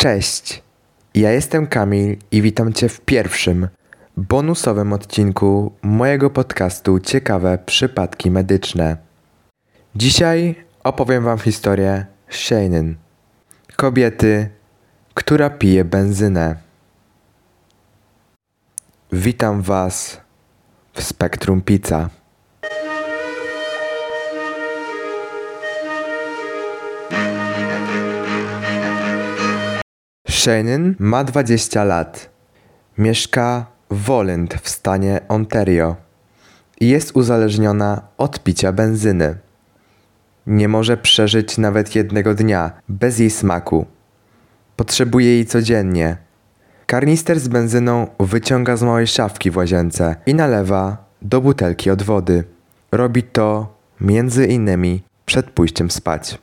Cześć, ja jestem Kamil i witam Cię w pierwszym, bonusowym odcinku mojego podcastu Ciekawe Przypadki Medyczne. Dzisiaj opowiem Wam historię Shannon, kobiety, która pije benzynę. Witam Was w Spektrum Pizza. Shannon ma 20 lat. Mieszka w Woland w stanie Ontario i jest uzależniona od picia benzyny. Nie może przeżyć nawet jednego dnia bez jej smaku. Potrzebuje jej codziennie. Karnister z benzyną wyciąga z małej szafki w łazience i nalewa do butelki od wody. Robi to między innymi przed pójściem spać.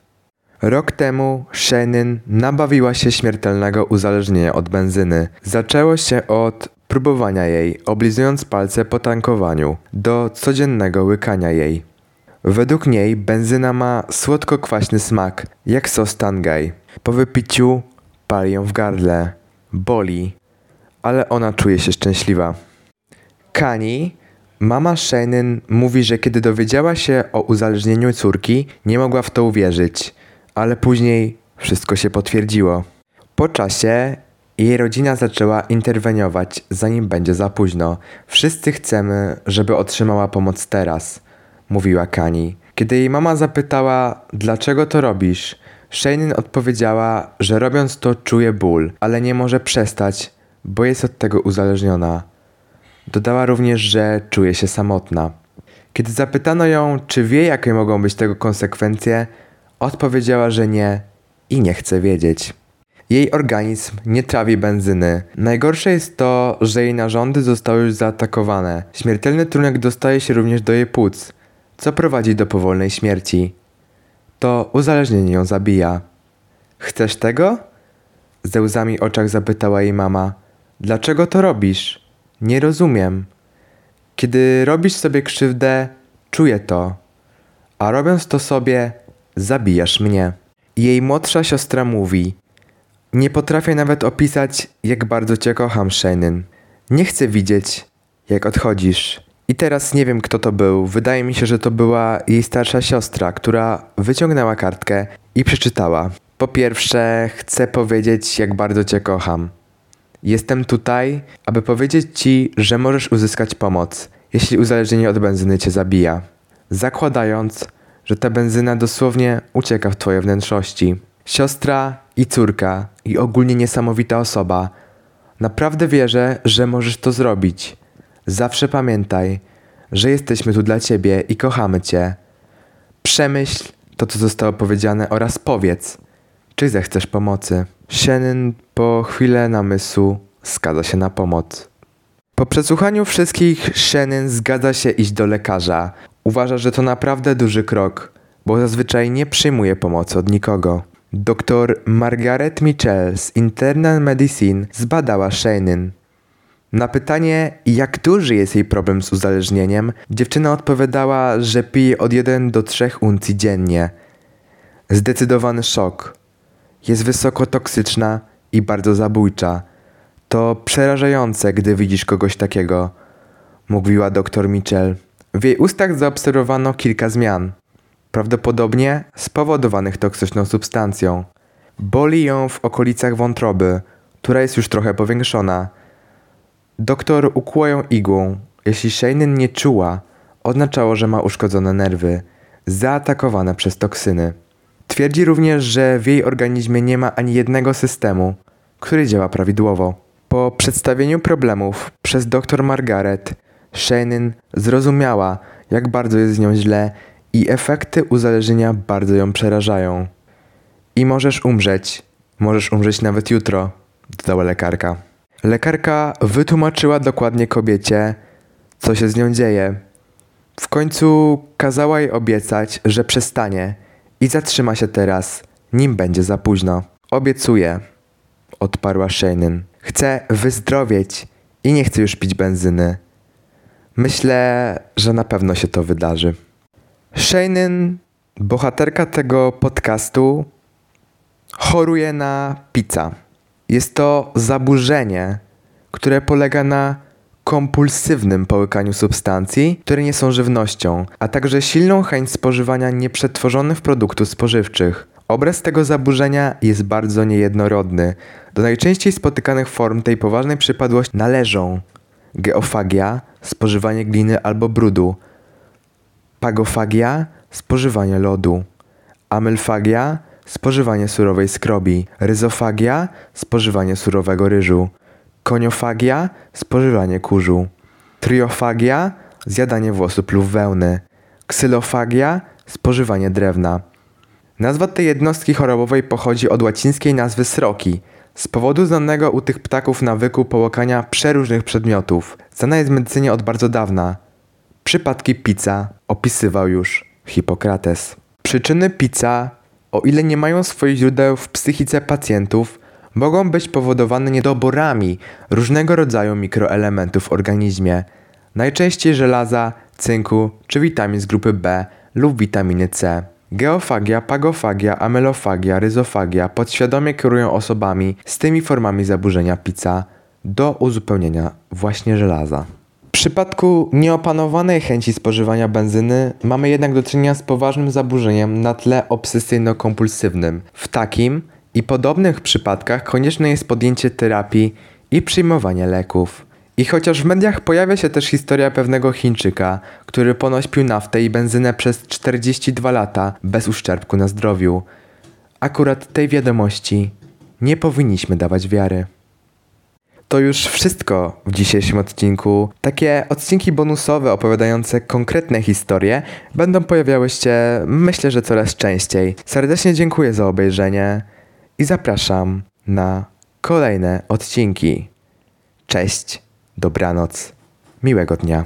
Rok temu Shannon nabawiła się śmiertelnego uzależnienia od benzyny. Zaczęło się od próbowania jej, oblizując palce po tankowaniu, do codziennego łykania jej. Według niej benzyna ma słodko-kwaśny smak, jak sos tangaj. Po wypiciu pali ją w gardle, boli, ale ona czuje się szczęśliwa. Kani, mama Shannon, mówi, że kiedy dowiedziała się o uzależnieniu córki, nie mogła w to uwierzyć, ale później wszystko się potwierdziło. Po czasie jej rodzina zaczęła interweniować, zanim będzie za późno. Wszyscy chcemy, żeby otrzymała pomoc teraz, mówiła Kani. Kiedy jej mama zapytała, dlaczego to robisz, Shannon odpowiedziała, że robiąc to czuje ból, ale nie może przestać, bo jest od tego uzależniona. Dodała również, że czuje się samotna. Kiedy zapytano ją, czy wie, jakie mogą być tego konsekwencje, odpowiedziała, że nie i nie chce wiedzieć. Jej organizm nie trawi benzyny. Najgorsze jest to, że jej narządy zostały już zaatakowane. Śmiertelny trunek dostaje się również do jej płuc, co prowadzi do powolnej śmierci. To uzależnienie ją zabija. Chcesz tego? Ze łzami oczach zapytała jej mama. Dlaczego to robisz? Nie rozumiem. Kiedy robisz sobie krzywdę, czuję to. A robiąc to sobie, zabijasz mnie. Jej młodsza siostra mówi: Nie potrafię nawet opisać, jak bardzo cię kocham, Shannon. Nie chcę widzieć, jak odchodzisz. I teraz nie wiem, kto to był. Wydaje mi się, że to była jej starsza siostra, która wyciągnęła kartkę i przeczytała. Po pierwsze, chcę powiedzieć, jak bardzo cię kocham. Jestem tutaj, aby powiedzieć ci, że możesz uzyskać pomoc, jeśli uzależnienie od benzyny cię zabija. Zakładając, że ta benzyna dosłownie ucieka w twoje wnętrzności. Siostra i córka i ogólnie niesamowita osoba. Naprawdę wierzę, że możesz to zrobić. Zawsze pamiętaj, że jesteśmy tu dla ciebie i kochamy cię. Przemyśl to, co zostało powiedziane oraz powiedz, czy zechcesz pomocy. Shannon po chwilę namysłu zgadza się na pomoc. Po przesłuchaniu wszystkich Shannon zgadza się iść do lekarza. Uważa, że to naprawdę duży krok, bo zazwyczaj nie przyjmuje pomocy od nikogo. Dr Margaret Mitchell z Internal Medicine zbadała Shannon. Na pytanie, jak duży jest jej problem z uzależnieniem, dziewczyna odpowiadała, że pije od 1 do 3 uncji dziennie. Zdecydowany szok. Jest wysoko toksyczna i bardzo zabójcza. To przerażające, gdy widzisz kogoś takiego, mówiła dr Mitchell. W jej ustach zaobserwowano kilka zmian, prawdopodobnie spowodowanych toksyczną substancją. Boli ją w okolicach wątroby, która jest już trochę powiększona. Doktor ukłuł ją igłą. Jeśli Shannon nie czuła, oznaczało, że ma uszkodzone nerwy, zaatakowane przez toksyny. Twierdzi również, że w jej organizmie nie ma ani jednego systemu, który działa prawidłowo. Po przedstawieniu problemów przez dr Margaret, Shannon zrozumiała, jak bardzo jest z nią źle i efekty uzależnienia bardzo ją przerażają. I możesz umrzeć, możesz umrzeć nawet jutro, dodała lekarka. Lekarka wytłumaczyła dokładnie kobiecie, co się z nią dzieje. W końcu kazała jej obiecać, że przestanie i zatrzyma się teraz, nim będzie za późno. Obiecuję, odparła Shannon. Chcę wyzdrowieć i nie chcę już pić benzyny. Myślę, że na pewno się to wydarzy. Shannon, bohaterka tego podcastu, choruje na pizza. Jest to zaburzenie, które polega na kompulsywnym połykaniu substancji, które nie są żywnością, a także silną chęć spożywania nieprzetworzonych produktów spożywczych. Obraz tego zaburzenia jest bardzo niejednorodny. Do najczęściej spotykanych form tej poważnej przypadłości należą geofagia, spożywanie gliny albo brudu, pagofagia, spożywanie lodu, amylfagia, spożywanie surowej skrobi, ryzofagia, spożywanie surowego ryżu, koniofagia, spożywanie kurzu, triofagia, zjadanie włosów lub wełny, ksylofagia, spożywanie drewna. Nazwa tej jednostki chorobowej pochodzi od łacińskiej nazwy sroki, z powodu znanego u tych ptaków nawyku połykania przeróżnych przedmiotów. Znana jest w medycynie od bardzo dawna. Przypadki pizza opisywał już Hipokrates. Przyczyny pizza, o ile nie mają swoich źródeł w psychice pacjentów, mogą być powodowane niedoborami różnego rodzaju mikroelementów w organizmie, najczęściej żelaza, cynku czy witamin z grupy B lub witaminy C. Geofagia, pagofagia, amelofagia, ryzofagia podświadomie kierują osobami z tymi formami zaburzenia pizza do uzupełnienia właśnie żelaza. W przypadku nieopanowanej chęci spożywania benzyny mamy jednak do czynienia z poważnym zaburzeniem na tle obsesyjno-kompulsywnym. W takim i podobnych przypadkach konieczne jest podjęcie terapii i przyjmowanie leków. I chociaż w mediach pojawia się też historia pewnego Chińczyka, który ponoć pił naftę i benzynę przez 42 lata bez uszczerbku na zdrowiu, akurat tej wiadomości nie powinniśmy dawać wiary. To już wszystko w dzisiejszym odcinku. Takie odcinki bonusowe opowiadające konkretne historie będą pojawiały się, myślę, że coraz częściej. Serdecznie dziękuję za obejrzenie i zapraszam na kolejne odcinki. Cześć, dobranoc, miłego dnia.